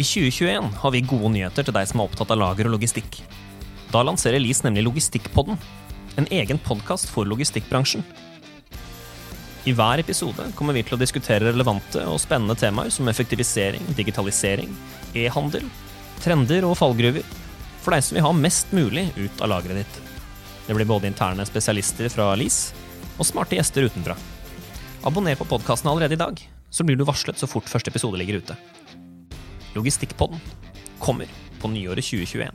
I 2021 har vi gode nyheter til deg som er opptatt av lager og logistikk. Da lanserer LIS nemlig Logistikkpodden, en egen podkast for logistikkbransjen. I hver episode kommer vi til å diskutere relevante og spennende temaer som effektivisering, digitalisering, e-handel, trender og fallgruver, for deg som vil ha mest mulig ut av lageret ditt. Det blir både interne spesialister fra LIS og smarte gjester utenfra. Abonner på podkasten allerede i dag, så blir du varslet så fort første episode ligger ute. Logistikkpodden kommer på nyåret 2021.